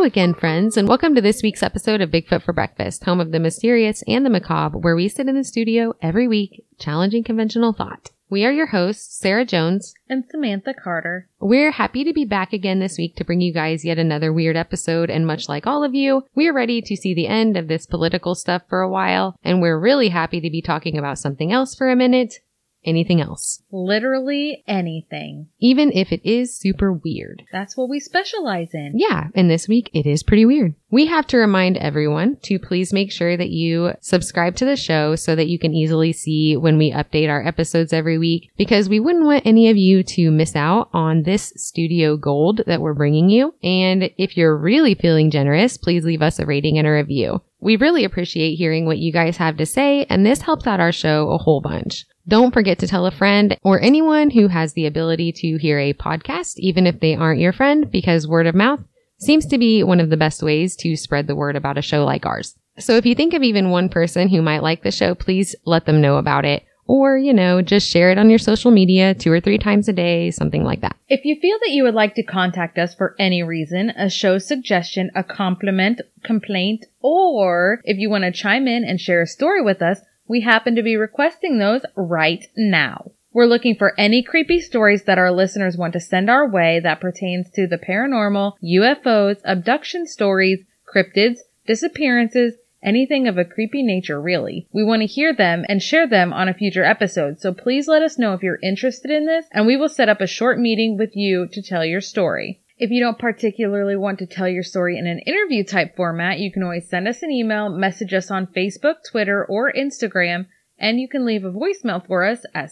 hello again, friends, and welcome to this week's episode of Bigfoot for Breakfast, home of the mysterious and the macabre, where we sit in the studio every week, challenging conventional thought. We are your hosts, Sarah Jones. and Samantha Carter. We're happy to be back again this week to bring you guys yet another weird episode, and much like all of you, we are ready to see the end of this political stuff for a while, and we're really happy to be talking about something else for a minute. Anything else. Literally anything. Even if it is super weird. That's what we specialize in. Yeah, and this week it is pretty weird. We have to remind everyone to please make sure that you subscribe to the show so that you can easily see when we update our episodes every week because we wouldn't want any of you to miss out on this studio gold that we're bringing you. And if you're really feeling generous, please leave us a rating and a review. We really appreciate hearing what you guys have to say, and this helps out our show a whole bunch. Don't forget to tell a friend or anyone who has the ability to hear a podcast, even if they aren't your friend, because word of mouth seems to be one of the best ways to spread the word about a show like ours. So if you think of even one person who might like the show, please let them know about it. Or, you know, just share it on your social media two or three times a day, something like that. If you feel that you would like to contact us for any reason, a show suggestion, a compliment, complaint, or if you want to chime in and share a story with us, we happen to be requesting those right now. We're looking for any creepy stories that our listeners want to send our way that pertains to the paranormal, UFOs, abduction stories, cryptids, disappearances, anything of a creepy nature really. We want to hear them and share them on a future episode, so please let us know if you're interested in this and we will set up a short meeting with you to tell your story. If you don't particularly want to tell your story in an interview type format, you can always send us an email, message us on Facebook, Twitter, or Instagram, and you can leave a voicemail for us at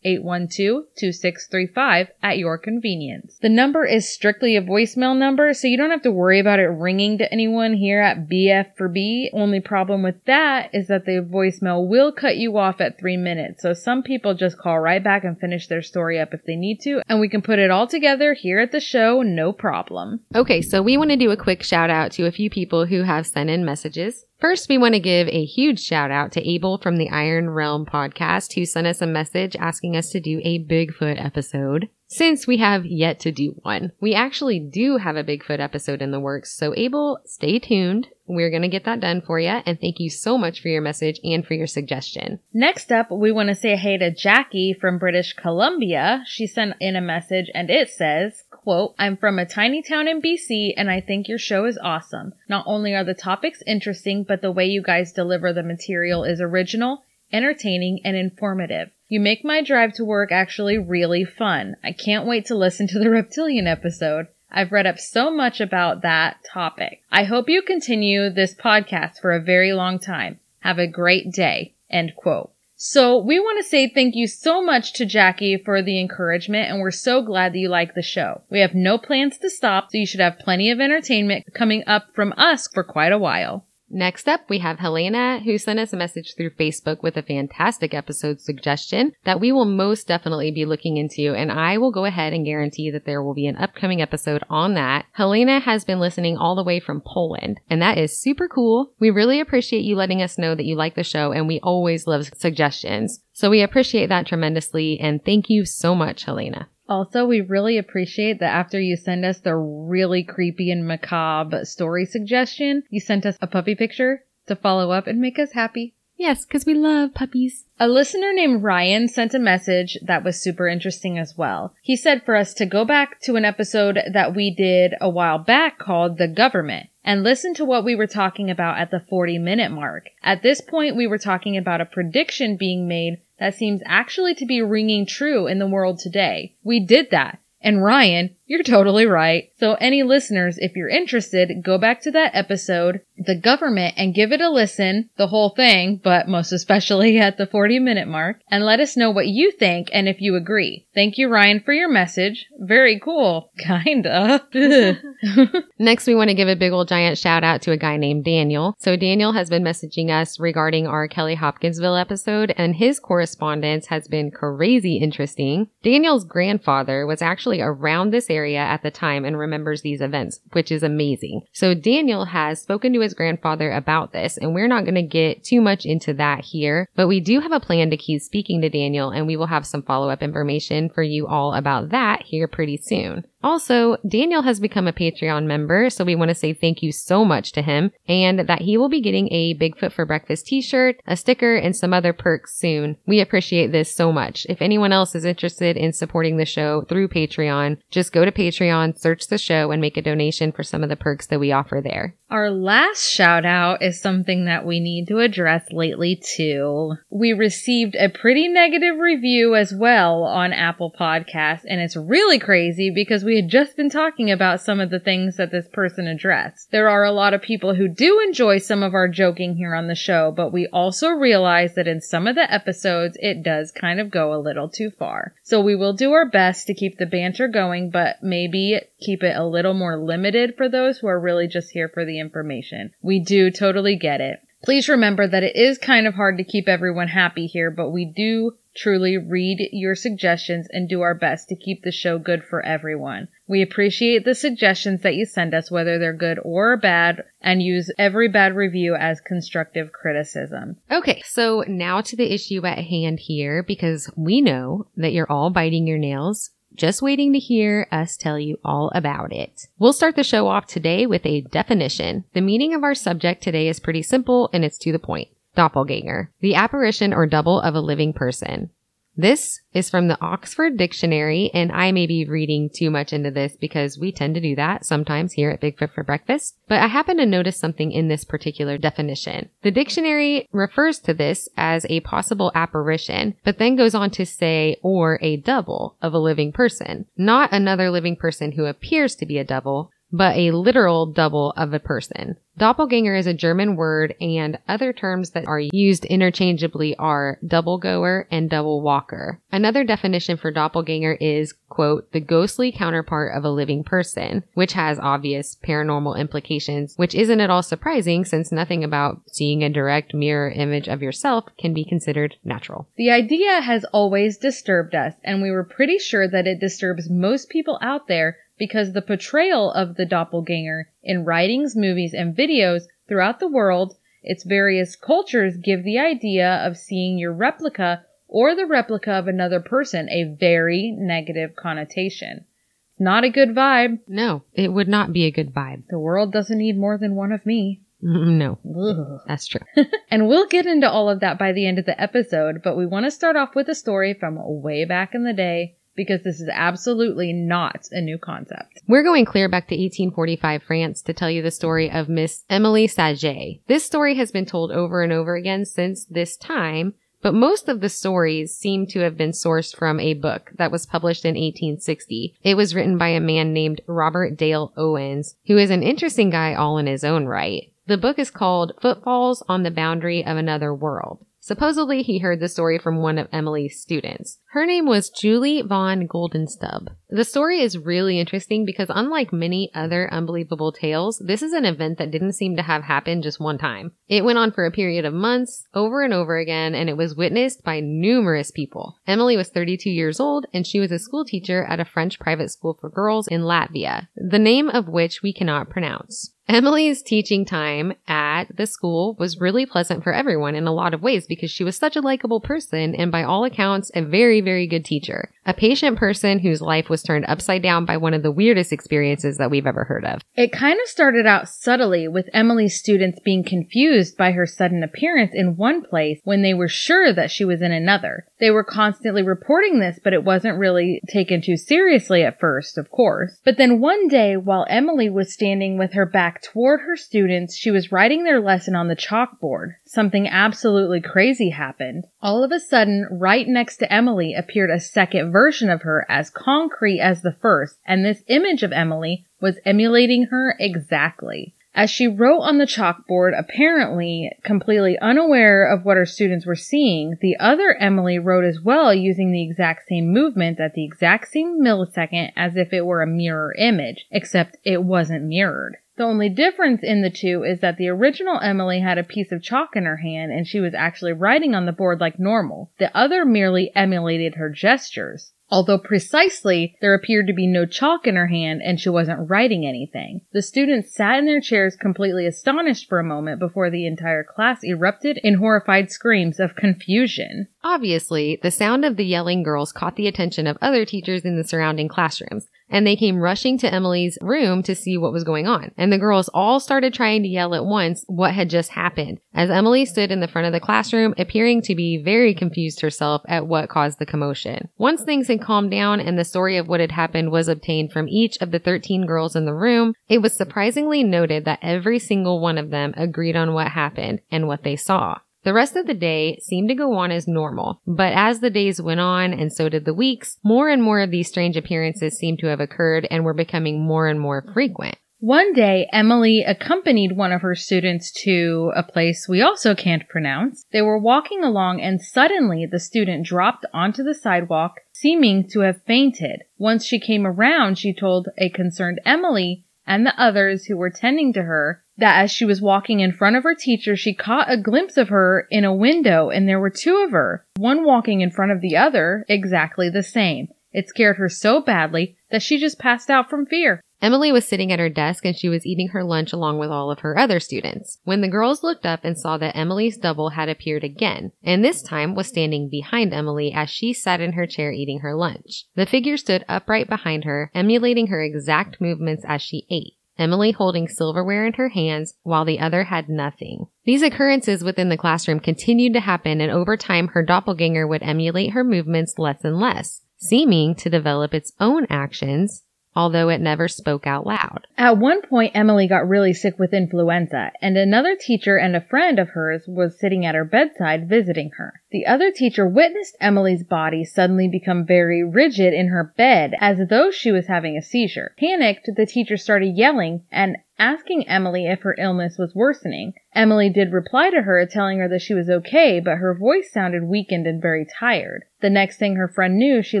641-812-2635 at your convenience. The number is strictly a voicemail number, so you don't have to worry about it ringing to anyone here at BF for B. Only problem with that is that the voicemail will cut you off at three minutes, so some people just call right back and finish their story up if they need to, and we can put it all together here at the show, no problem. Okay, so we want to do a quick shout out to a few people who have sent in messages. First, we want to give a huge shout out to Abel from the Iron Realm podcast who sent us a message asking us to do a Bigfoot episode. Since we have yet to do one, we actually do have a Bigfoot episode in the works. So Abel, stay tuned. We're going to get that done for you. And thank you so much for your message and for your suggestion. Next up, we want to say hey to Jackie from British Columbia. She sent in a message and it says, quote, I'm from a tiny town in BC and I think your show is awesome. Not only are the topics interesting, but the way you guys deliver the material is original, entertaining, and informative. You make my drive to work actually really fun. I can't wait to listen to the reptilian episode. I've read up so much about that topic. I hope you continue this podcast for a very long time. Have a great day. End quote. So we want to say thank you so much to Jackie for the encouragement and we're so glad that you like the show. We have no plans to stop, so you should have plenty of entertainment coming up from us for quite a while. Next up, we have Helena, who sent us a message through Facebook with a fantastic episode suggestion that we will most definitely be looking into. And I will go ahead and guarantee that there will be an upcoming episode on that. Helena has been listening all the way from Poland, and that is super cool. We really appreciate you letting us know that you like the show, and we always love suggestions. So we appreciate that tremendously. And thank you so much, Helena. Also, we really appreciate that after you send us the really creepy and macabre story suggestion, you sent us a puppy picture to follow up and make us happy. Yes, because we love puppies. A listener named Ryan sent a message that was super interesting as well. He said for us to go back to an episode that we did a while back called The Government and listen to what we were talking about at the 40 minute mark. At this point, we were talking about a prediction being made that seems actually to be ringing true in the world today. We did that. And Ryan, you're totally right. So any listeners, if you're interested, go back to that episode, the government, and give it a listen, the whole thing, but most especially at the 40 minute mark, and let us know what you think and if you agree. Thank you, Ryan, for your message. Very cool. Kinda. Next, we want to give a big old giant shout out to a guy named Daniel. So Daniel has been messaging us regarding our Kelly Hopkinsville episode and his correspondence has been crazy interesting. Daniel's grandfather was actually around this area at the time and remembers these events, which is amazing. So Daniel has spoken to his grandfather about this, and we're not going to get too much into that here, but we do have a plan to keep speaking to Daniel, and we will have some follow up information for you all about that here pretty soon. Also, Daniel has become a Patreon member, so we want to say thank you so much to him and that he will be getting a Bigfoot for Breakfast t-shirt, a sticker, and some other perks soon. We appreciate this so much. If anyone else is interested in supporting the show through Patreon, just go to Patreon, search the show, and make a donation for some of the perks that we offer there. Our last shout out is something that we need to address lately too. We received a pretty negative review as well on Apple Podcasts, and it's really crazy because we had just been talking about some of the things that this person addressed. There are a lot of people who do enjoy some of our joking here on the show, but we also realize that in some of the episodes it does kind of go a little too far. So we will do our best to keep the banter going, but maybe keep it a little more limited for those who are really just here for the information. We do totally get it. Please remember that it is kind of hard to keep everyone happy here, but we do truly read your suggestions and do our best to keep the show good for everyone. We appreciate the suggestions that you send us, whether they're good or bad, and use every bad review as constructive criticism. Okay, so now to the issue at hand here, because we know that you're all biting your nails just waiting to hear us tell you all about it. We'll start the show off today with a definition. The meaning of our subject today is pretty simple and it's to the point. Doppelganger, the apparition or double of a living person. This is from the Oxford Dictionary, and I may be reading too much into this because we tend to do that sometimes here at Bigfoot for Breakfast, but I happen to notice something in this particular definition. The dictionary refers to this as a possible apparition, but then goes on to say, or a double of a living person, not another living person who appears to be a double, but a literal double of a person. Doppelganger is a German word and other terms that are used interchangeably are double goer and double walker. Another definition for doppelganger is, quote, the ghostly counterpart of a living person, which has obvious paranormal implications, which isn't at all surprising since nothing about seeing a direct mirror image of yourself can be considered natural. The idea has always disturbed us, and we were pretty sure that it disturbs most people out there because the portrayal of the doppelganger in writings, movies, and videos throughout the world, its various cultures give the idea of seeing your replica or the replica of another person a very negative connotation. It's not a good vibe. No, it would not be a good vibe. The world doesn't need more than one of me. No, Ugh. that's true. And we'll get into all of that by the end of the episode, but we want to start off with a story from way back in the day because this is absolutely not a new concept. We're going clear back to 1845 France to tell you the story of Miss Emily Saget. This story has been told over and over again since this time, but most of the stories seem to have been sourced from a book that was published in 1860. It was written by a man named Robert Dale Owens, who is an interesting guy all in his own right. The book is called Footfalls on the Boundary of Another World. Supposedly, he heard the story from one of Emily's students. Her name was Julie von Goldenstub. The story is really interesting because unlike many other unbelievable tales, this is an event that didn't seem to have happened just one time. It went on for a period of months, over and over again, and it was witnessed by numerous people. Emily was 32 years old and she was a school teacher at a French private school for girls in Latvia, the name of which we cannot pronounce. Emily's teaching time at the school was really pleasant for everyone in a lot of ways because she was such a likable person and by all accounts, a very, very good teacher. A patient person whose life was turned upside down by one of the weirdest experiences that we've ever heard of. It kind of started out subtly with Emily's students being confused by her sudden appearance in one place when they were sure that she was in another. They were constantly reporting this, but it wasn't really taken too seriously at first, of course. But then one day, while Emily was standing with her back toward her students, she was writing their lesson on the chalkboard. Something absolutely crazy happened. All of a sudden, right next to Emily appeared a second version of her as concrete as the first, and this image of Emily was emulating her exactly. As she wrote on the chalkboard, apparently completely unaware of what her students were seeing, the other Emily wrote as well using the exact same movement at the exact same millisecond as if it were a mirror image, except it wasn't mirrored. The only difference in the two is that the original Emily had a piece of chalk in her hand and she was actually writing on the board like normal. The other merely emulated her gestures. Although precisely there appeared to be no chalk in her hand and she wasn't writing anything. The students sat in their chairs completely astonished for a moment before the entire class erupted in horrified screams of confusion. Obviously, the sound of the yelling girls caught the attention of other teachers in the surrounding classrooms, and they came rushing to Emily's room to see what was going on. And the girls all started trying to yell at once what had just happened, as Emily stood in the front of the classroom, appearing to be very confused herself at what caused the commotion. Once things had calmed down and the story of what had happened was obtained from each of the 13 girls in the room, it was surprisingly noted that every single one of them agreed on what happened and what they saw. The rest of the day seemed to go on as normal, but as the days went on and so did the weeks, more and more of these strange appearances seemed to have occurred and were becoming more and more frequent. One day, Emily accompanied one of her students to a place we also can't pronounce. They were walking along and suddenly the student dropped onto the sidewalk, seeming to have fainted. Once she came around, she told a concerned Emily and the others who were tending to her that as she was walking in front of her teacher, she caught a glimpse of her in a window and there were two of her, one walking in front of the other, exactly the same. It scared her so badly that she just passed out from fear. Emily was sitting at her desk and she was eating her lunch along with all of her other students. When the girls looked up and saw that Emily's double had appeared again, and this time was standing behind Emily as she sat in her chair eating her lunch. The figure stood upright behind her, emulating her exact movements as she ate. Emily holding silverware in her hands while the other had nothing. These occurrences within the classroom continued to happen and over time her doppelganger would emulate her movements less and less, seeming to develop its own actions although it never spoke out loud. At one point, Emily got really sick with influenza, and another teacher and a friend of hers was sitting at her bedside visiting her. The other teacher witnessed Emily's body suddenly become very rigid in her bed as though she was having a seizure. Panicked, the teacher started yelling and asking Emily if her illness was worsening. Emily did reply to her, telling her that she was okay, but her voice sounded weakened and very tired. The next thing her friend knew, she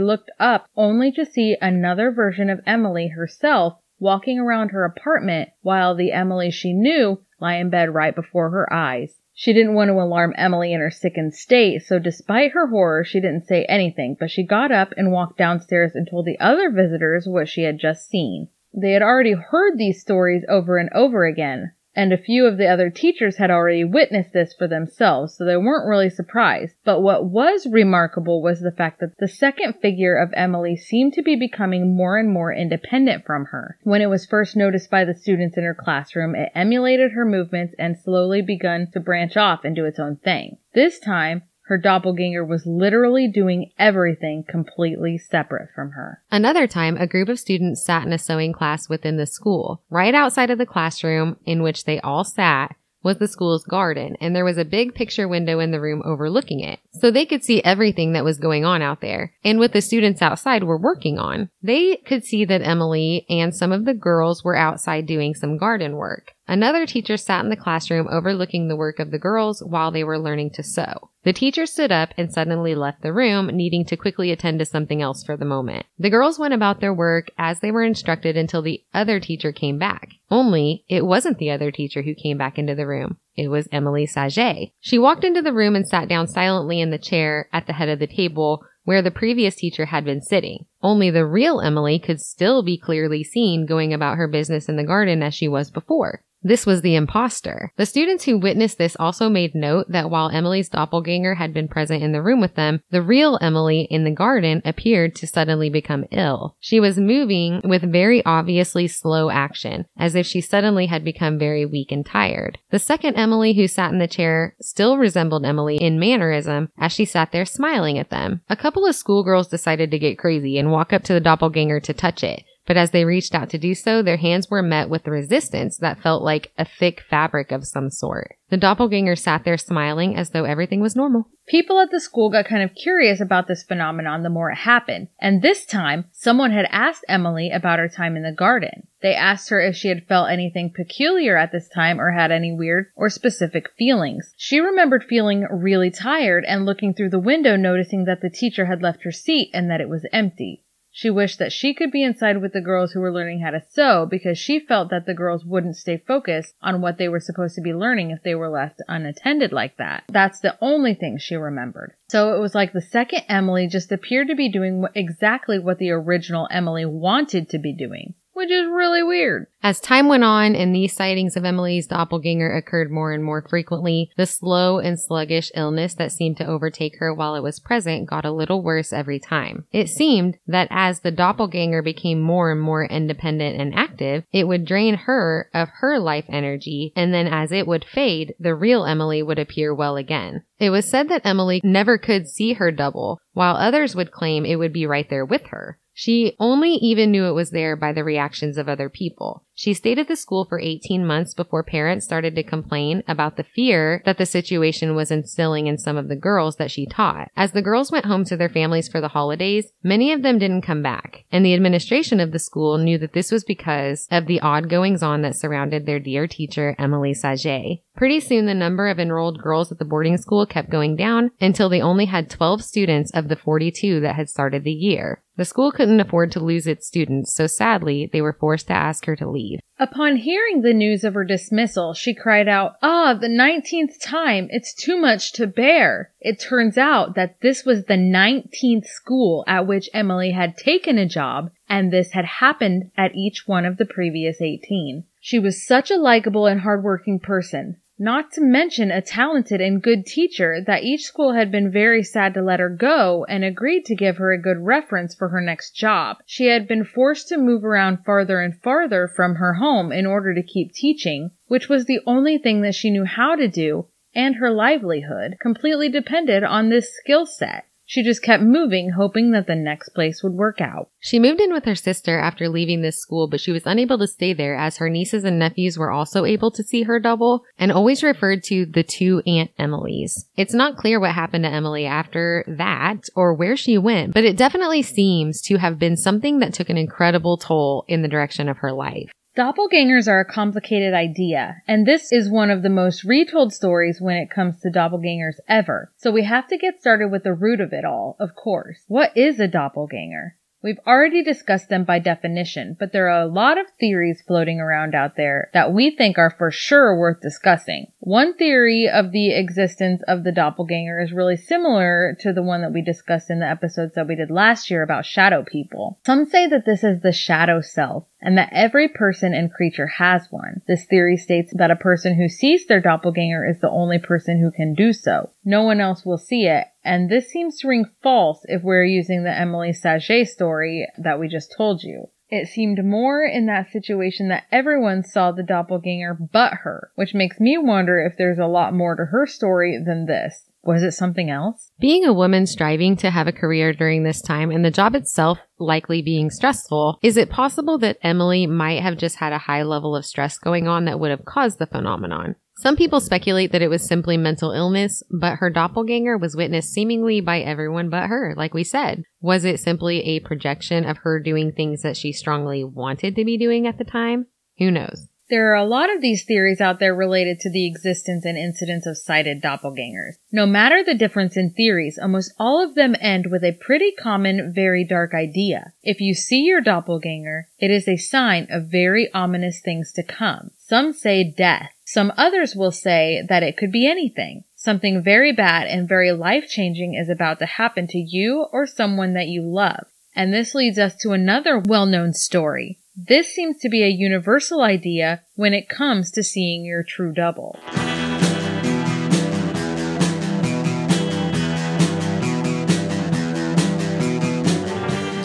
looked up only to see another version of Emily herself walking around her apartment while the Emily she knew lay in bed right before her eyes. She didn't want to alarm Emily in her sickened state, so despite her horror, she didn't say anything, but she got up and walked downstairs and told the other visitors what she had just seen. They had already heard these stories over and over again, and a few of the other teachers had already witnessed this for themselves, so they weren't really surprised. But what was remarkable was the fact that the second figure of Emily seemed to be becoming more and more independent from her. When it was first noticed by the students in her classroom, it emulated her movements and slowly begun to branch off and do its own thing. This time, her doppelganger was literally doing everything completely separate from her. Another time, a group of students sat in a sewing class within the school. Right outside of the classroom in which they all sat was the school's garden, and there was a big picture window in the room overlooking it. So they could see everything that was going on out there and what the students outside were working on. They could see that Emily and some of the girls were outside doing some garden work. Another teacher sat in the classroom overlooking the work of the girls while they were learning to sew. The teacher stood up and suddenly left the room, needing to quickly attend to something else for the moment. The girls went about their work as they were instructed until the other teacher came back. Only, it wasn't the other teacher who came back into the room. It was Emily Saget. She walked into the room and sat down silently in the chair at the head of the table where the previous teacher had been sitting. Only the real Emily could still be clearly seen going about her business in the garden as she was before. This was the imposter. The students who witnessed this also made note that while Emily's doppelganger had been present in the room with them, the real Emily in the garden appeared to suddenly become ill. She was moving with very obviously slow action, as if she suddenly had become very weak and tired. The second Emily who sat in the chair still resembled Emily in mannerism as she sat there smiling at them. A couple of schoolgirls decided to get crazy and walk up to the doppelganger to touch it but as they reached out to do so, their hands were met with a resistance that felt like a thick fabric of some sort. The doppelganger sat there smiling as though everything was normal. People at the school got kind of curious about this phenomenon the more it happened, and this time, someone had asked Emily about her time in the garden. They asked her if she had felt anything peculiar at this time or had any weird or specific feelings. She remembered feeling really tired and looking through the window noticing that the teacher had left her seat and that it was empty. She wished that she could be inside with the girls who were learning how to sew because she felt that the girls wouldn't stay focused on what they were supposed to be learning if they were left unattended like that. That's the only thing she remembered. So it was like the second Emily just appeared to be doing exactly what the original Emily wanted to be doing which is really weird. As time went on and these sightings of Emily's doppelganger occurred more and more frequently, the slow and sluggish illness that seemed to overtake her while it was present got a little worse every time. It seemed that as the doppelganger became more and more independent and active, it would drain her of her life energy, and then as it would fade, the real Emily would appear well again. It was said that Emily never could see her double, while others would claim it would be right there with her. She only even knew it was there by the reactions of other people. She stayed at the school for 18 months before parents started to complain about the fear that the situation was instilling in some of the girls that she taught. As the girls went home to their families for the holidays, many of them didn't come back, and the administration of the school knew that this was because of the odd goings on that surrounded their dear teacher, Emily Saget. Pretty soon, the number of enrolled girls at the boarding school kept going down until they only had 12 students of the 42 that had started the year. The school couldn't afford to lose its students, so sadly, they were forced to ask her to leave. Upon hearing the news of her dismissal, she cried out, Ah, the nineteenth time! It's too much to bear! It turns out that this was the nineteenth school at which Emily had taken a job, and this had happened at each one of the previous eighteen. She was such a likable and hardworking person not to mention a talented and good teacher that each school had been very sad to let her go and agreed to give her a good reference for her next job. She had been forced to move around farther and farther from her home in order to keep teaching, which was the only thing that she knew how to do, and her livelihood completely depended on this skill set. She just kept moving, hoping that the next place would work out. She moved in with her sister after leaving this school, but she was unable to stay there as her nieces and nephews were also able to see her double and always referred to the two Aunt Emilys. It's not clear what happened to Emily after that or where she went, but it definitely seems to have been something that took an incredible toll in the direction of her life. Doppelgangers are a complicated idea, and this is one of the most retold stories when it comes to doppelgangers ever. So we have to get started with the root of it all, of course. What is a doppelganger? We've already discussed them by definition, but there are a lot of theories floating around out there that we think are for sure worth discussing. One theory of the existence of the doppelganger is really similar to the one that we discussed in the episodes that we did last year about shadow people. Some say that this is the shadow self, and that every person and creature has one. This theory states that a person who sees their doppelganger is the only person who can do so. No one else will see it, and this seems to ring false if we're using the Emily Saget story that we just told you. It seemed more in that situation that everyone saw the doppelganger but her, which makes me wonder if there's a lot more to her story than this. Was it something else? Being a woman striving to have a career during this time and the job itself likely being stressful, is it possible that Emily might have just had a high level of stress going on that would have caused the phenomenon? Some people speculate that it was simply mental illness, but her doppelganger was witnessed seemingly by everyone but her, like we said. Was it simply a projection of her doing things that she strongly wanted to be doing at the time? Who knows? There are a lot of these theories out there related to the existence and incidence of sighted doppelgangers. No matter the difference in theories, almost all of them end with a pretty common, very dark idea. If you see your doppelganger, it is a sign of very ominous things to come. Some say death. Some others will say that it could be anything. Something very bad and very life changing is about to happen to you or someone that you love. And this leads us to another well known story. This seems to be a universal idea when it comes to seeing your true double.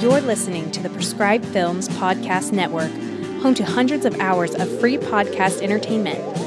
You're listening to the Prescribed Films Podcast Network, home to hundreds of hours of free podcast entertainment.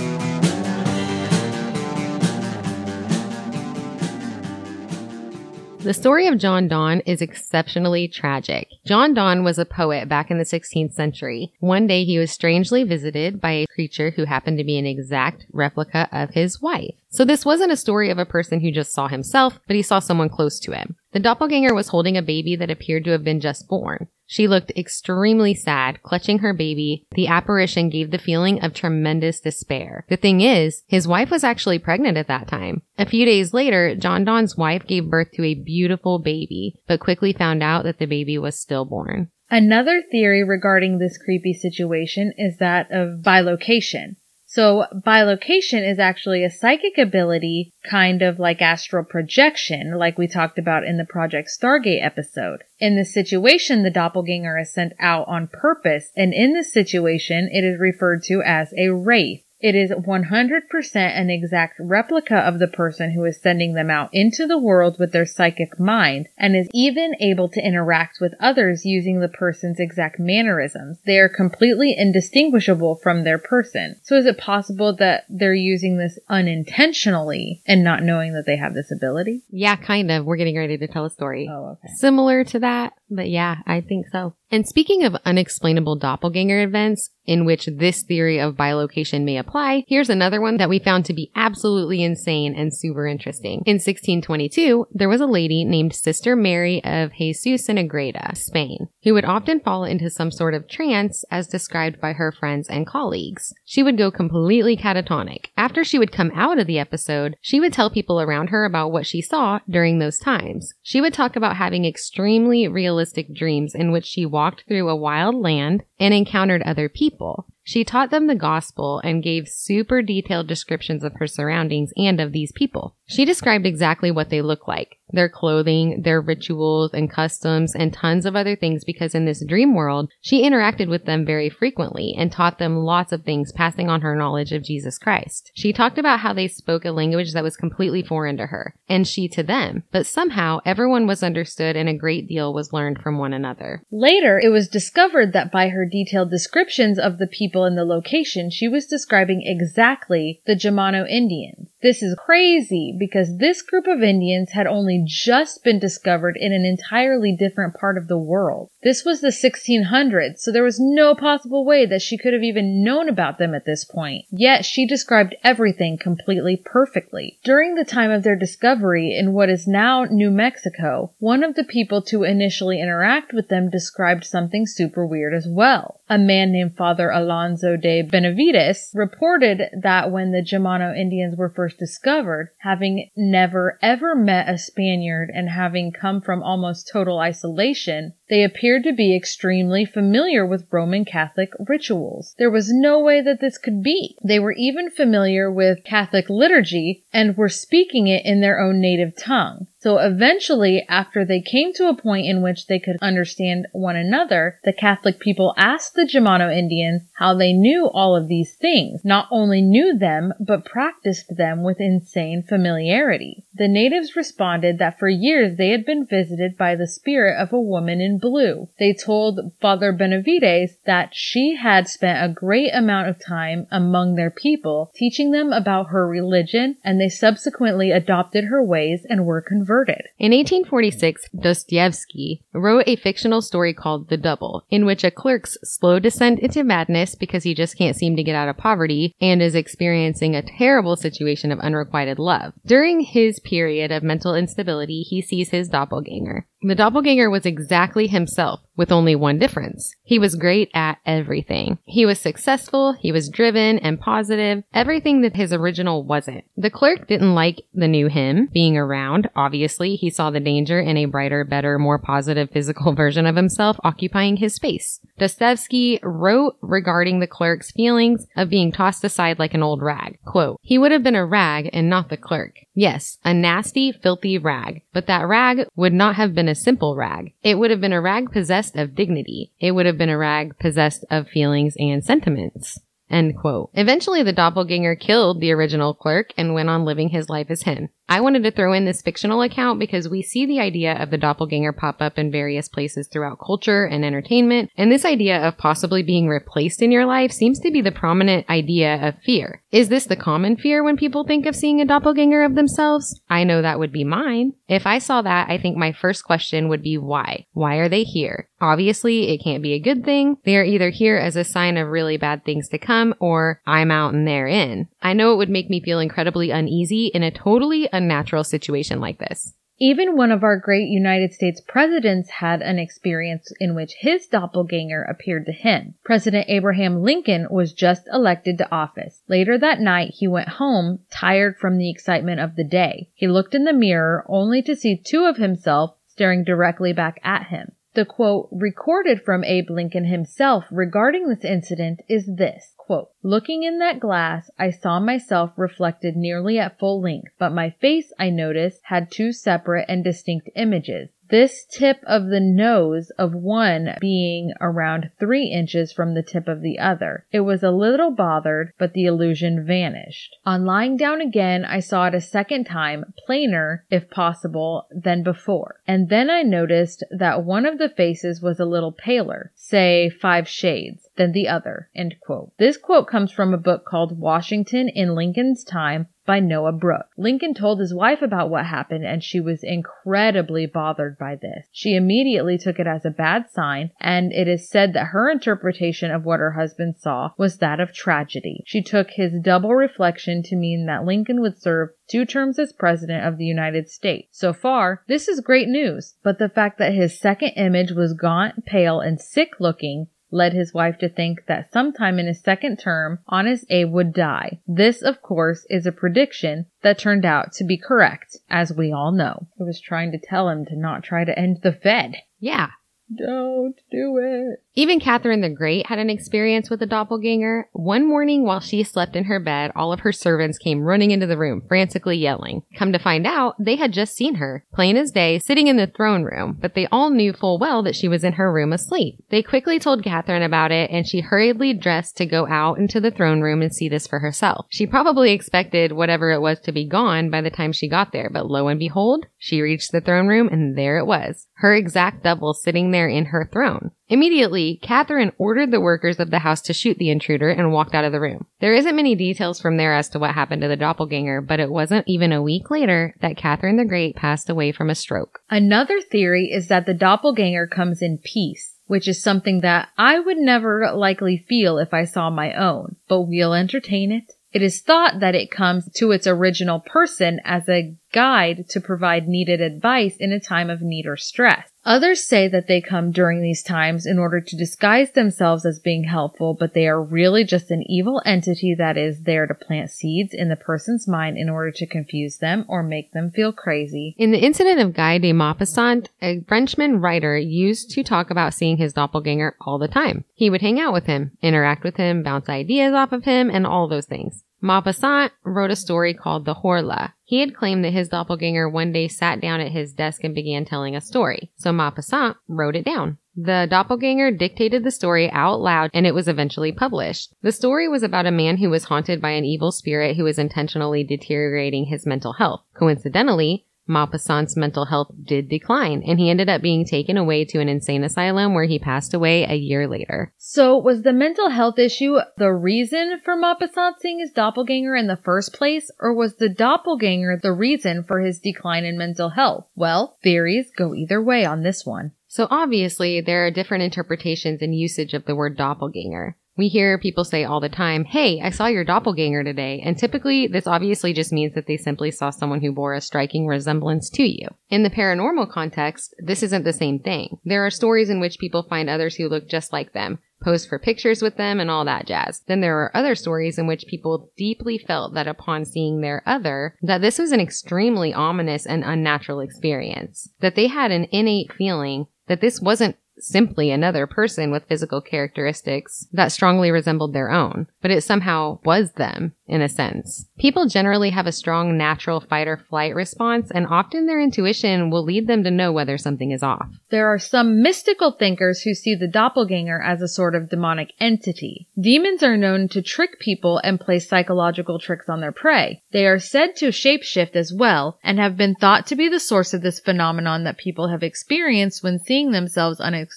The story of John Donne is exceptionally tragic. John Donne was a poet back in the 16th century. One day he was strangely visited by a creature who happened to be an exact replica of his wife. So this wasn't a story of a person who just saw himself, but he saw someone close to him. The doppelganger was holding a baby that appeared to have been just born. She looked extremely sad, clutching her baby. The apparition gave the feeling of tremendous despair. The thing is, his wife was actually pregnant at that time. A few days later, John Donne's wife gave birth to a beautiful baby, but quickly found out that the baby was stillborn. Another theory regarding this creepy situation is that of bilocation. So bilocation is actually a psychic ability, kind of like astral projection, like we talked about in the Project Stargate episode. In this situation, the doppelganger is sent out on purpose, and in this situation, it is referred to as a wraith. It is 100% an exact replica of the person who is sending them out into the world with their psychic mind and is even able to interact with others using the person's exact mannerisms. They are completely indistinguishable from their person. So is it possible that they're using this unintentionally and not knowing that they have this ability? Yeah, kind of. We're getting ready to tell a story. Oh, okay. Similar to that, but yeah, I think so. And speaking of unexplainable doppelganger events in which this theory of bilocation may apply, here's another one that we found to be absolutely insane and super interesting. In 1622, there was a lady named Sister Mary of Jesus in Agreda, Spain, who would often fall into some sort of trance as described by her friends and colleagues. She would go completely catatonic. After she would come out of the episode, she would tell people around her about what she saw during those times. She would talk about having extremely realistic dreams in which she walked through a wild land and encountered other people. She taught them the gospel and gave super detailed descriptions of her surroundings and of these people. She described exactly what they look like, their clothing, their rituals and customs, and tons of other things because in this dream world, she interacted with them very frequently and taught them lots of things, passing on her knowledge of Jesus Christ. She talked about how they spoke a language that was completely foreign to her, and she to them, but somehow everyone was understood and a great deal was learned from one another. Later, it was discovered that by her detailed descriptions of the people in the location, she was describing exactly the Jumano Indians. This is crazy because this group of Indians had only just been discovered in an entirely different part of the world. This was the 1600s, so there was no possible way that she could have even known about them at this point. Yet she described everything completely perfectly. During the time of their discovery in what is now New Mexico, one of the people to initially interact with them described something super weird as well. A man named Father Alonso de Benavides reported that when the Jumano Indians were first discovered, having never ever met a Spaniard and having come from almost total isolation, they appeared to be extremely familiar with Roman Catholic rituals. There was no way that this could be. They were even familiar with Catholic liturgy and were speaking it in their own native tongue. So eventually, after they came to a point in which they could understand one another, the Catholic people asked the Jumano Indians how they knew all of these things, not only knew them, but practiced them with insane familiarity. The natives responded that for years they had been visited by the spirit of a woman in blue. They told Father Benavides that she had spent a great amount of time among their people, teaching them about her religion, and they subsequently adopted her ways and were converted. In 1846, Dostoevsky wrote a fictional story called The Double, in which a clerk's slow descent into madness because he just can't seem to get out of poverty and is experiencing a terrible situation of unrequited love. During his period of mental instability, he sees his doppelganger. The doppelganger was exactly himself, with only one difference. He was great at everything. He was successful, he was driven and positive, everything that his original wasn't. The clerk didn't like the new him being around, obviously. He saw the danger in a brighter, better, more positive physical version of himself occupying his space. Dostoevsky wrote regarding the clerk's feelings of being tossed aside like an old rag. Quote, he would have been a rag and not the clerk. Yes, a nasty, filthy rag. But that rag would not have been a simple rag. It would have been a rag possessed of dignity. It would have been a rag possessed of feelings and sentiments. End quote. Eventually, the doppelganger killed the original clerk and went on living his life as him. I wanted to throw in this fictional account because we see the idea of the doppelganger pop up in various places throughout culture and entertainment, and this idea of possibly being replaced in your life seems to be the prominent idea of fear. Is this the common fear when people think of seeing a doppelganger of themselves? I know that would be mine. If I saw that, I think my first question would be why? Why are they here? Obviously, it can't be a good thing. They are either here as a sign of really bad things to come or I'm out and they're in. I know it would make me feel incredibly uneasy in a totally unnatural situation like this. Even one of our great United States presidents had an experience in which his doppelganger appeared to him. President Abraham Lincoln was just elected to office. Later that night, he went home, tired from the excitement of the day. He looked in the mirror only to see two of himself staring directly back at him. The quote recorded from Abe Lincoln himself regarding this incident is this quote, Looking in that glass, I saw myself reflected nearly at full length, but my face, I noticed, had two separate and distinct images this tip of the nose of one being around three inches from the tip of the other. It was a little bothered, but the illusion vanished. On lying down again, I saw it a second time, plainer, if possible, than before. And then I noticed that one of the faces was a little paler, say five shades than the other. End quote. This quote comes from a book called Washington in Lincoln's Time by Noah Brooke. Lincoln told his wife about what happened and she was incredibly bothered by this. She immediately took it as a bad sign and it is said that her interpretation of what her husband saw was that of tragedy. She took his double reflection to mean that Lincoln would serve two terms as president of the United States. So far, this is great news, but the fact that his second image was gaunt, pale, and sick looking led his wife to think that sometime in his second term, Honest Abe would die. This, of course, is a prediction that turned out to be correct, as we all know. I was trying to tell him to not try to end the Fed. Yeah. Don't do it. Even Catherine the Great had an experience with a doppelganger. One morning while she slept in her bed, all of her servants came running into the room, frantically yelling. Come to find out, they had just seen her, plain as day, sitting in the throne room, but they all knew full well that she was in her room asleep. They quickly told Catherine about it, and she hurriedly dressed to go out into the throne room and see this for herself. She probably expected whatever it was to be gone by the time she got there, but lo and behold, she reached the throne room and there it was. Her exact double sitting there in her throne. Immediately, Catherine ordered the workers of the house to shoot the intruder and walked out of the room. There isn't many details from there as to what happened to the doppelganger, but it wasn't even a week later that Catherine the Great passed away from a stroke. Another theory is that the doppelganger comes in peace, which is something that I would never likely feel if I saw my own, but we'll entertain it. It is thought that it comes to its original person as a guide to provide needed advice in a time of need or stress. Others say that they come during these times in order to disguise themselves as being helpful, but they are really just an evil entity that is there to plant seeds in the person's mind in order to confuse them or make them feel crazy. In the incident of Guy de Maupassant, a Frenchman writer used to talk about seeing his doppelganger all the time. He would hang out with him, interact with him, bounce ideas off of him, and all those things. Maupassant wrote a story called The Horla. He had claimed that his doppelganger one day sat down at his desk and began telling a story. So Maupassant wrote it down. The doppelganger dictated the story out loud and it was eventually published. The story was about a man who was haunted by an evil spirit who was intentionally deteriorating his mental health. Coincidentally, Maupassant's mental health did decline, and he ended up being taken away to an insane asylum where he passed away a year later. So, was the mental health issue the reason for Maupassant seeing his doppelganger in the first place, or was the doppelganger the reason for his decline in mental health? Well, theories go either way on this one. So obviously, there are different interpretations and usage of the word doppelganger. We hear people say all the time, Hey, I saw your doppelganger today. And typically, this obviously just means that they simply saw someone who bore a striking resemblance to you. In the paranormal context, this isn't the same thing. There are stories in which people find others who look just like them, pose for pictures with them, and all that jazz. Then there are other stories in which people deeply felt that upon seeing their other, that this was an extremely ominous and unnatural experience. That they had an innate feeling that this wasn't simply another person with physical characteristics that strongly resembled their own, but it somehow was them in a sense. People generally have a strong natural fight or flight response, and often their intuition will lead them to know whether something is off. There are some mystical thinkers who see the doppelganger as a sort of demonic entity. Demons are known to trick people and play psychological tricks on their prey. They are said to shapeshift as well and have been thought to be the source of this phenomenon that people have experienced when seeing themselves unexpectedly.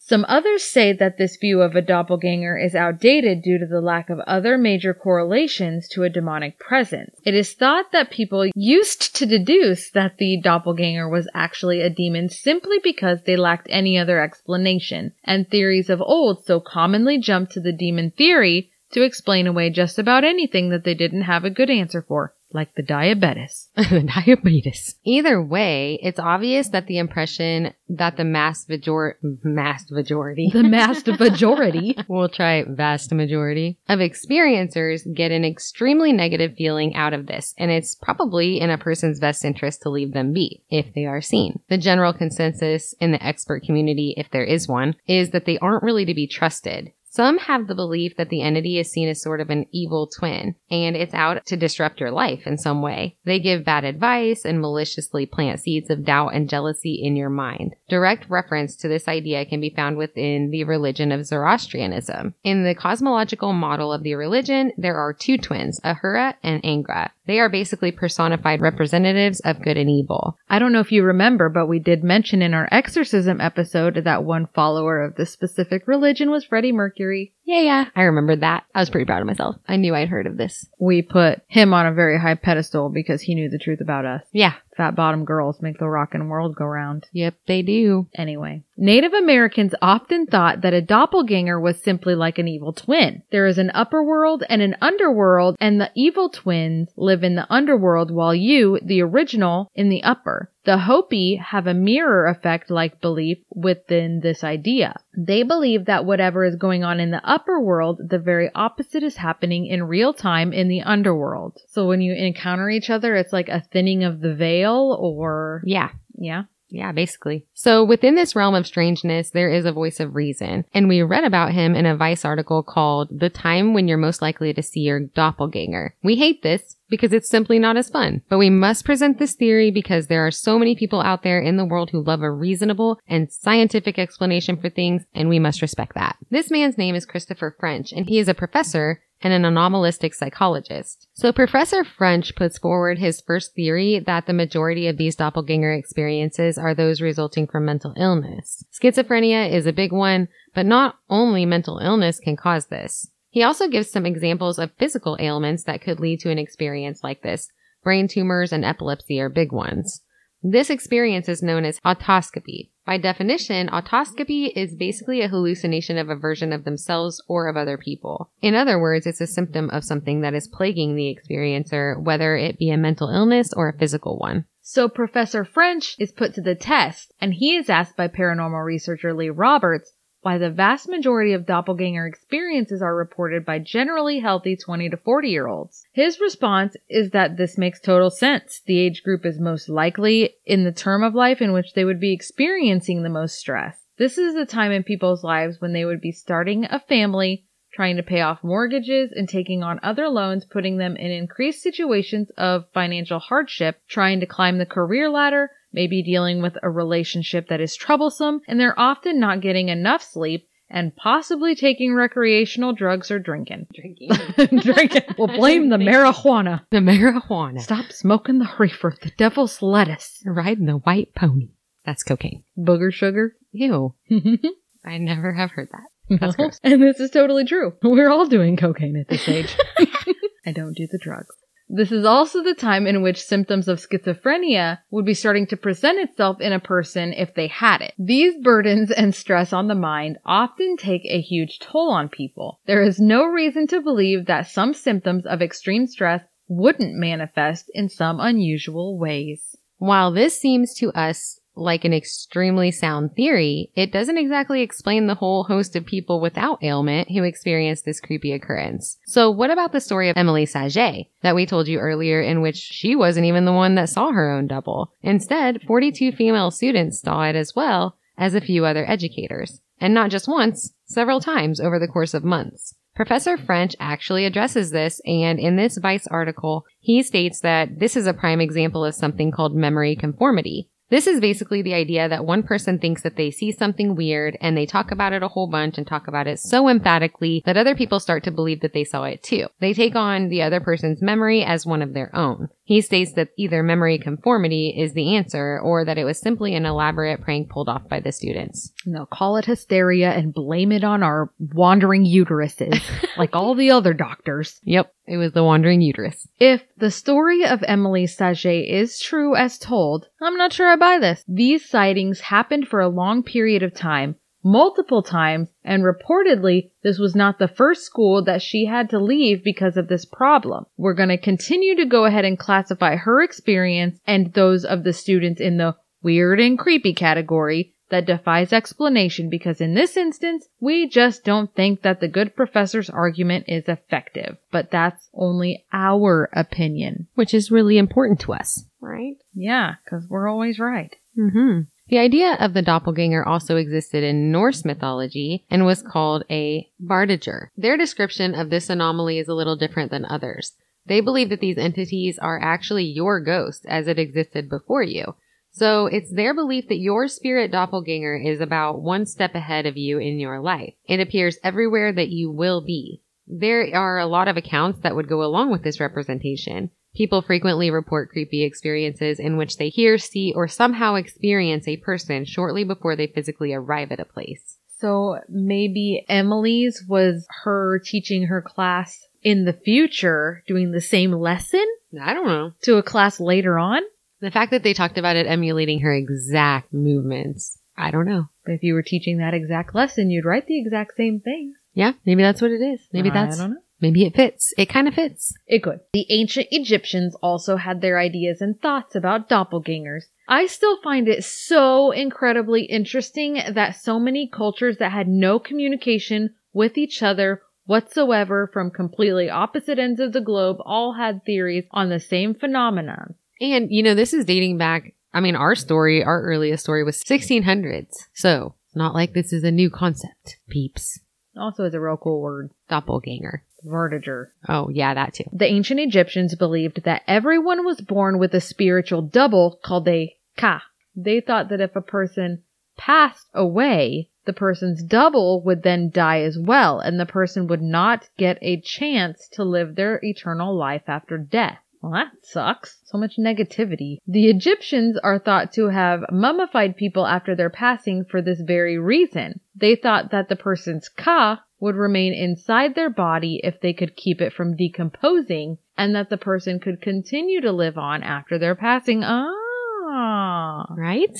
Some others say that this view of a doppelganger is outdated due to the lack of other major correlations to a demonic presence. It is thought that people used to deduce that the doppelganger was actually a demon simply because they lacked any other explanation, and theories of old so commonly jumped to the demon theory to explain away just about anything that they didn't have a good answer for like the diabetes. the diabetes. Either way, it's obvious that the impression that the mass major mass majority The masked majority. we'll try vast majority of experiencers get an extremely negative feeling out of this, and it's probably in a person's best interest to leave them be if they are seen. The general consensus in the expert community, if there is one, is that they aren't really to be trusted. Some have the belief that the entity is seen as sort of an evil twin and it's out to disrupt your life in some way. They give bad advice and maliciously plant seeds of doubt and jealousy in your mind. Direct reference to this idea can be found within the religion of Zoroastrianism. In the cosmological model of the religion, there are two twins, Ahura and Angra. They are basically personified representatives of good and evil. I don't know if you remember, but we did mention in our exorcism episode that one follower of this specific religion was Freddie Mercury. Yeah, yeah, I remembered that. I was pretty proud of myself. I knew I'd heard of this. We put him on a very high pedestal because he knew the truth about us. Yeah. Fat bottom girls make the rockin' world go round. Yep, they do. Anyway, Native Americans often thought that a doppelganger was simply like an evil twin. There is an upper world and an underworld, and the evil twins live in the underworld while you, the original, in the upper. The Hopi have a mirror effect like belief within this idea. They believe that whatever is going on in the upper world, the very opposite is happening in real time in the underworld. So when you encounter each other, it's like a thinning of the veil or, Yeah. yeah. Yeah, basically. So within this realm of strangeness, there is a voice of reason. And we read about him in a Vice article called The Time When You're Most Likely to See Your Doppelganger. We hate this because it's simply not as fun. But we must present this theory because there are so many people out there in the world who love a reasonable and scientific explanation for things, and we must respect that. This man's name is Christopher French, and he is a professor and an anomalistic psychologist. So Professor French puts forward his first theory that the majority of these doppelganger experiences are those resulting from mental illness. Schizophrenia is a big one, but not only mental illness can cause this. He also gives some examples of physical ailments that could lead to an experience like this. Brain tumors and epilepsy are big ones. This experience is known as autoscopy. By definition, autoscopy is basically a hallucination of a version of themselves or of other people. In other words, it's a symptom of something that is plaguing the experiencer, whether it be a mental illness or a physical one. So Professor French is put to the test, and he is asked by paranormal researcher Lee Roberts why the vast majority of doppelganger experiences are reported by generally healthy 20 to 40 year olds. His response is that this makes total sense. The age group is most likely in the term of life in which they would be experiencing the most stress. This is the time in people's lives when they would be starting a family, trying to pay off mortgages and taking on other loans, putting them in increased situations of financial hardship, trying to climb the career ladder, maybe dealing with a relationship that is troublesome, and they're often not getting enough sleep and possibly taking recreational drugs or drinking. Drinking. drinking. We'll blame the marijuana. the marijuana. Stop smoking the reefer, the devil's lettuce. Riding the white pony. That's cocaine. Booger sugar. Ew. I never have heard that. That's gross. And this is totally true. We're all doing cocaine at this age. I don't do the drugs. This is also the time in which symptoms of schizophrenia would be starting to present itself in a person if they had it. These burdens and stress on the mind often take a huge toll on people. There is no reason to believe that some symptoms of extreme stress wouldn't manifest in some unusual ways. While this seems to us like an extremely sound theory, it doesn't exactly explain the whole host of people without ailment who experienced this creepy occurrence. So what about the story of Emily Sagée that we told you earlier in which she wasn't even the one that saw her own double? Instead, 42 female students saw it as well as a few other educators. And not just once, several times over the course of months. Professor French actually addresses this, and in this Vice article, he states that this is a prime example of something called memory conformity. This is basically the idea that one person thinks that they see something weird and they talk about it a whole bunch and talk about it so emphatically that other people start to believe that they saw it too. They take on the other person's memory as one of their own. He states that either memory conformity is the answer or that it was simply an elaborate prank pulled off by the students. They'll call it hysteria and blame it on our wandering uteruses, like all the other doctors. Yep, it was the wandering uterus. If the story of Emily Sagée is true as told, I'm not sure I buy this. These sightings happened for a long period of time, multiple times, and reportedly this was not the first school that she had to leave because of this problem. We're going to continue to go ahead and classify her experience and those of the students in the weird and creepy category that defies explanation because in this instance, we just don't think that the good professor's argument is effective. But that's only our opinion. Which is really important to us, right? Yeah, because we're always right. Mm-hmm. The idea of the doppelganger also existed in Norse mythology and was called a vardøger. Their description of this anomaly is a little different than others. They believe that these entities are actually your ghost as it existed before you. So it's their belief that your spirit doppelganger is about one step ahead of you in your life. It appears everywhere that you will be. There are a lot of accounts that would go along with this representation. People frequently report creepy experiences in which they hear, see, or somehow experience a person shortly before they physically arrive at a place. So maybe Emily's was her teaching her class in the future doing the same lesson I don't know. to a class later on. The fact that they talked about it emulating her exact movements. I don't know. But if you were teaching that exact lesson, you'd write the exact same thing. Yeah, maybe that's what it is. Maybe that's, I don't know. Maybe it fits. It kind of fits. It could. The ancient Egyptians also had their ideas and thoughts about doppelgangers. I still find it so incredibly interesting that so many cultures that had no communication with each other whatsoever from completely opposite ends of the globe all had theories on the same phenomenon. And, you know, this is dating back. I mean, our story, our earliest story was 1600s. So it's not like this is a new concept. Peeps. Also is a real cool word. Doppelganger. Vardøger. Oh, yeah, that too. The ancient Egyptians believed that everyone was born with a spiritual double called a ka. They thought that if a person passed away, the person's double would then die as well, and the person would not get a chance to live their eternal life after death. Well, that sucks. So much negativity. The Egyptians are thought to have mummified people after their passing for this very reason. They thought that the person's ka would remain inside their body if they could keep it from decomposing, and that the person could continue to live on after their passing. Ah. Right?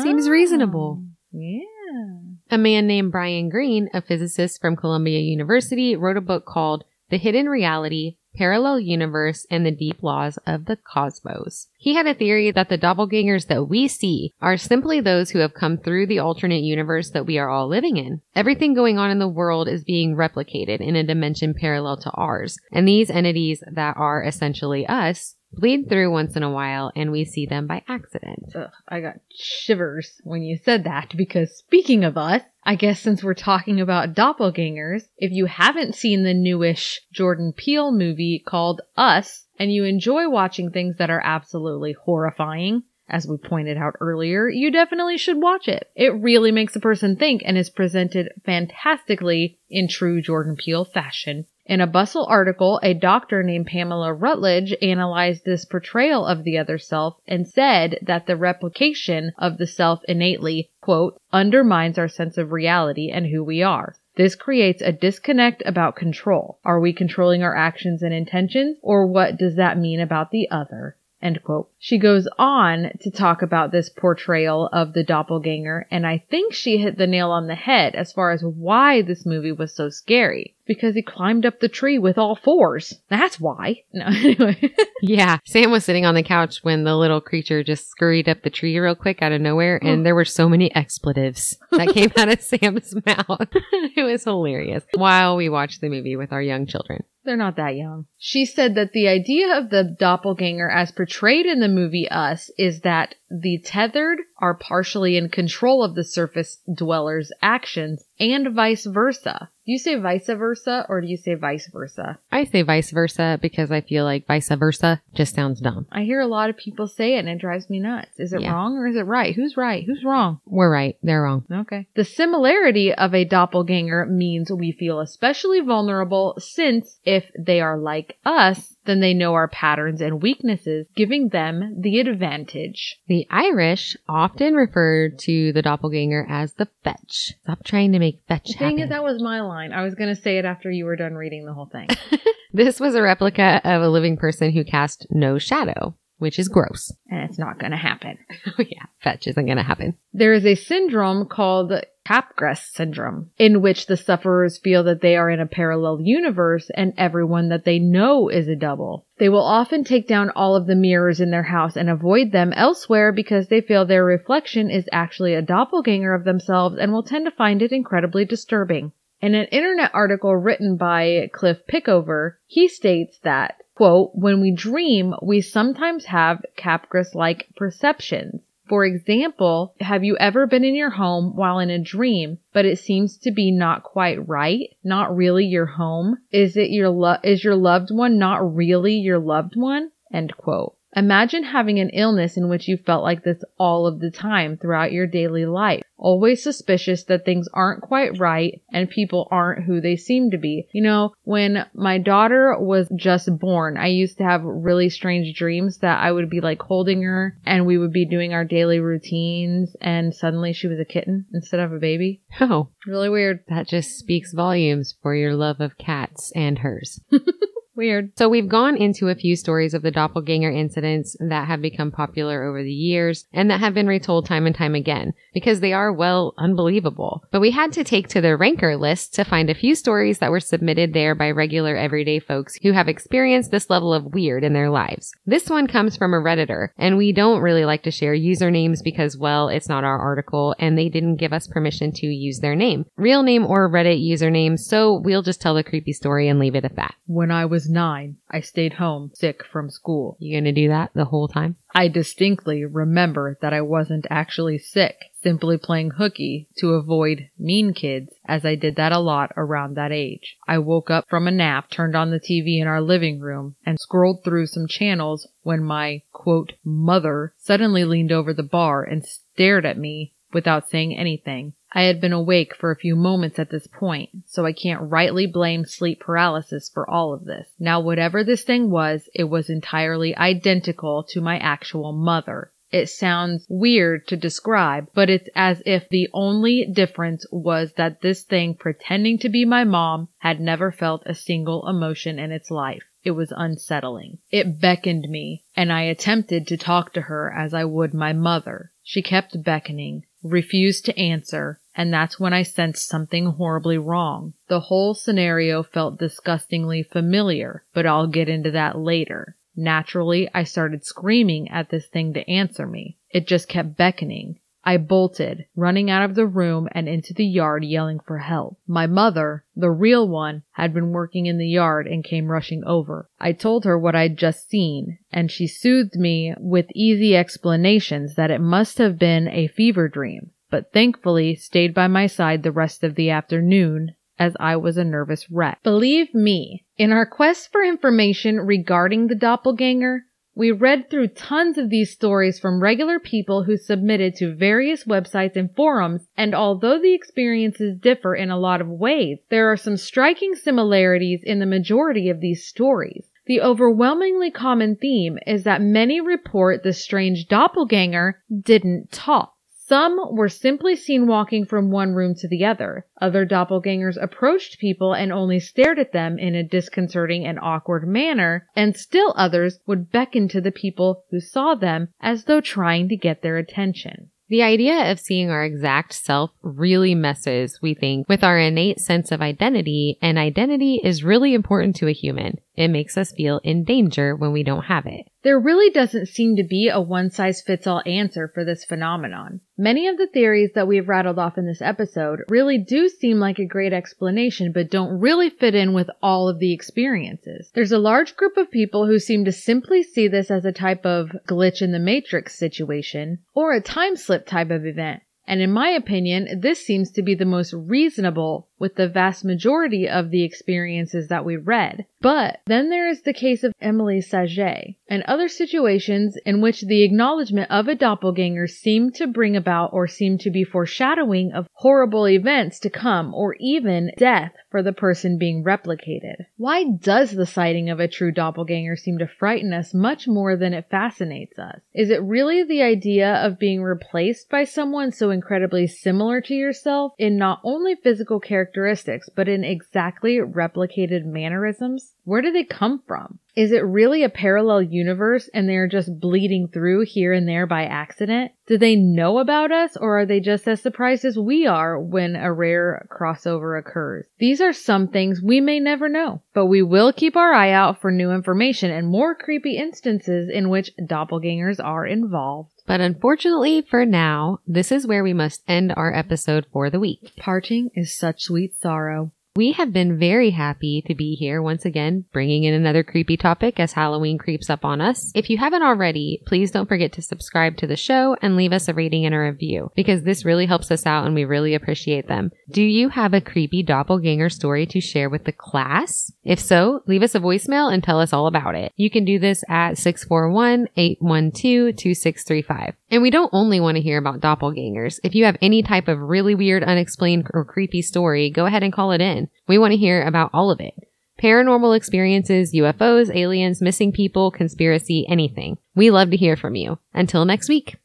Seems reasonable. Yeah. A man named Brian Greene, a physicist from Columbia University, wrote a book called The Hidden Reality, Parallel Universe, and the Deep Laws of the Cosmos. He had a theory that the doppelgangers that we see are simply those who have come through the alternate universe that we are all living in. Everything going on in the world is being replicated in a dimension parallel to ours, and these entities that are essentially us bleed through once in a while and we see them by accident. Ugh, I got shivers when you said that because speaking of us, I guess since we're talking about doppelgangers, if you haven't seen the newish Jordan Peele movie called Us and you enjoy watching things that are absolutely horrifying, as we pointed out earlier, you definitely should watch it. It really makes a person think and is presented fantastically in true Jordan Peele fashion. In a Bustle article, a doctor named Pamela Rutledge analyzed this portrayal of the other self and said that the replication of the self innately, quote, undermines our sense of reality and who we are. This creates a disconnect about control. Are we controlling our actions and intentions, or what does that mean about the other? End quote. She goes on to talk about this portrayal of the doppelganger, and I think she hit the nail on the head as far as why this movie was so scary. Because he climbed up the tree with all fours. That's why. No, anyway. Yeah. Sam was sitting on the couch when the little creature just scurried up the tree real quick out of nowhere, and there were so many expletives that came out of Sam's mouth. it was hilarious while we watched the movie with our young children. They're not that young. She said that the idea of the doppelganger as portrayed in the movie Us is that the tethered are partially in control of the surface dwellers' actions and vice versa. Do you say vice versa or do you say vice versa? I say vice versa because I feel like vice versa just sounds dumb. I hear a lot of people say it and it drives me nuts. Is it Yeah. wrong or is it right? Who's right? Who's wrong? We're right. They're wrong. Okay. The similarity of a doppelganger means we feel especially vulnerable since if they are like us, then they know our patterns and weaknesses, giving them the advantage. The Irish often refer to the doppelganger as the fetch. Stop trying to make fetch Dang happen. it, that was my line. I was going to say it after you were done reading the whole thing. This was a replica of a living person who cast no shadow, which is gross. and it's not going to happen. Oh yeah, fetch isn't going to happen. There is a syndrome called Capgras syndrome, in which the sufferers feel that they are in a parallel universe and everyone that they know is a double. They will often take down all of the mirrors in their house and avoid them elsewhere because they feel their reflection is actually a doppelganger of themselves and will tend to find it incredibly disturbing. In an internet article written by Cliff Pickover, he states that, quote, when we dream, we sometimes have Capgras-like perceptions. For example, have you ever been in your home while in a dream, but it seems to be not quite right? Not really your home? Is it your lo- is your loved one not really your loved one? End quote. Imagine having an illness in which you felt like this all of the time throughout your daily life. Always suspicious that things aren't quite right and people aren't who they seem to be. You know, when my daughter was just born, I used to have really strange dreams that I would be like holding her and we would be doing our daily routines and suddenly she was a kitten instead of a baby. Oh, Really weird. that just speaks volumes for your love of cats and hers. Weird. So we've gone into a few stories of the doppelganger incidents that have become popular over the years and that have been retold time and time again because they are, well, unbelievable. But we had to take to the ranker list to find a few stories that were submitted there by regular everyday folks who have experienced this level of weird in their lives. This one comes from a Redditor and we don't really like to share usernames because, well, it's not our article and they didn't give us permission to use their name, real name or Reddit username. So we'll just tell the creepy story and leave it at that. When I was nine, I stayed home sick from school. You gonna do that the whole time? I distinctly remember that I wasn't actually sick, simply playing hooky to avoid mean kids, as I did that a lot around that age. I woke up from a nap, turned on the TV in our living room, and scrolled through some channels when my, quote, mother suddenly leaned over the bar and stared at me without saying anything. I had been awake for a few moments at this point, so I can't rightly blame sleep paralysis for all of this. Now, whatever this thing was, it was entirely identical to my actual mother. It sounds weird to describe, but it's as if the only difference was that this thing pretending to be my mom had never felt a single emotion in its life. It was unsettling. It beckoned me, and I attempted to talk to her as I would my mother. She kept beckoning, refused to answer, and that's when I sensed something horribly wrong. The whole scenario felt disgustingly familiar, but I'll get into that later. Naturally, I started screaming at this thing to answer me. It just kept beckoning. I bolted, running out of the room and into the yard yelling for help. My mother, the real one, had been working in the yard and came rushing over. I told her what I'd just seen, and she soothed me with easy explanations that it must have been a fever dream, but thankfully stayed by my side the rest of the afternoon as I was a nervous wreck. Believe me, in our quest for information regarding the doppelganger, we read through tons of these stories from regular people who submitted to various websites and forums, and although the experiences differ in a lot of ways, there are some striking similarities in the majority of these stories. The overwhelmingly common theme is that many report the strange doppelganger didn't talk. Some were simply seen walking from one room to the other. Other doppelgangers approached people and only stared at them in a disconcerting and awkward manner, and still others would beckon to the people who saw them as though trying to get their attention. The idea of seeing our exact self really messes, we think, with our innate sense of identity, and identity is really important to a human. It makes us feel in danger when we don't have it. There really doesn't seem to be a one size fits all answer for this phenomenon. Many of the theories that we've rattled off in this episode really do seem like a great explanation, but don't really fit in with all of the experiences. There's a large group of people who seem to simply see this as a type of glitch in the matrix situation or a time slip type of event. And in my opinion, this seems to be the most reasonable with the vast majority of the experiences that we read. But then there is the case of Emily Sagée and other situations in which the acknowledgement of a doppelganger seemed to bring about or seemed to be foreshadowing of horrible events to come or even death for the person being replicated. Why does the sighting of a true doppelganger seem to frighten us much more than it fascinates us? Is it really the idea of being replaced by someone so incredibly similar to yourself in not only physical characteristics characteristics, but in exactly replicated mannerisms? Where do they come from? Is it really a parallel universe and they're just bleeding through here and there by accident? Do they know about us or are they just as surprised as we are when a rare crossover occurs? These are some things we may never know, but we will keep our eye out for new information and more creepy instances in which doppelgangers are involved. But unfortunately for now, this is where we must end our episode for the week. Parting is such sweet sorrow. We have been very happy to be here once again, bringing in another creepy topic as Halloween creeps up on us. If you haven't already, please don't forget to subscribe to the show and leave us a rating and a review because this really helps us out and we really appreciate them. Do you have a creepy doppelganger story to share with the class? If so, leave us a voicemail and tell us all about it. You can do this at 641-812-2635. And we don't only want to hear about doppelgangers. If you have any type of really weird, unexplained, or creepy story, go ahead and call it in. We want to hear about all of it. Paranormal experiences, UFOs, aliens, missing people, conspiracy, anything. We love to hear from you. Until next week.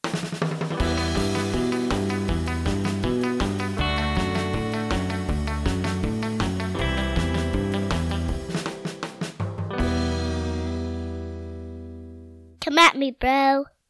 Come at me, bro.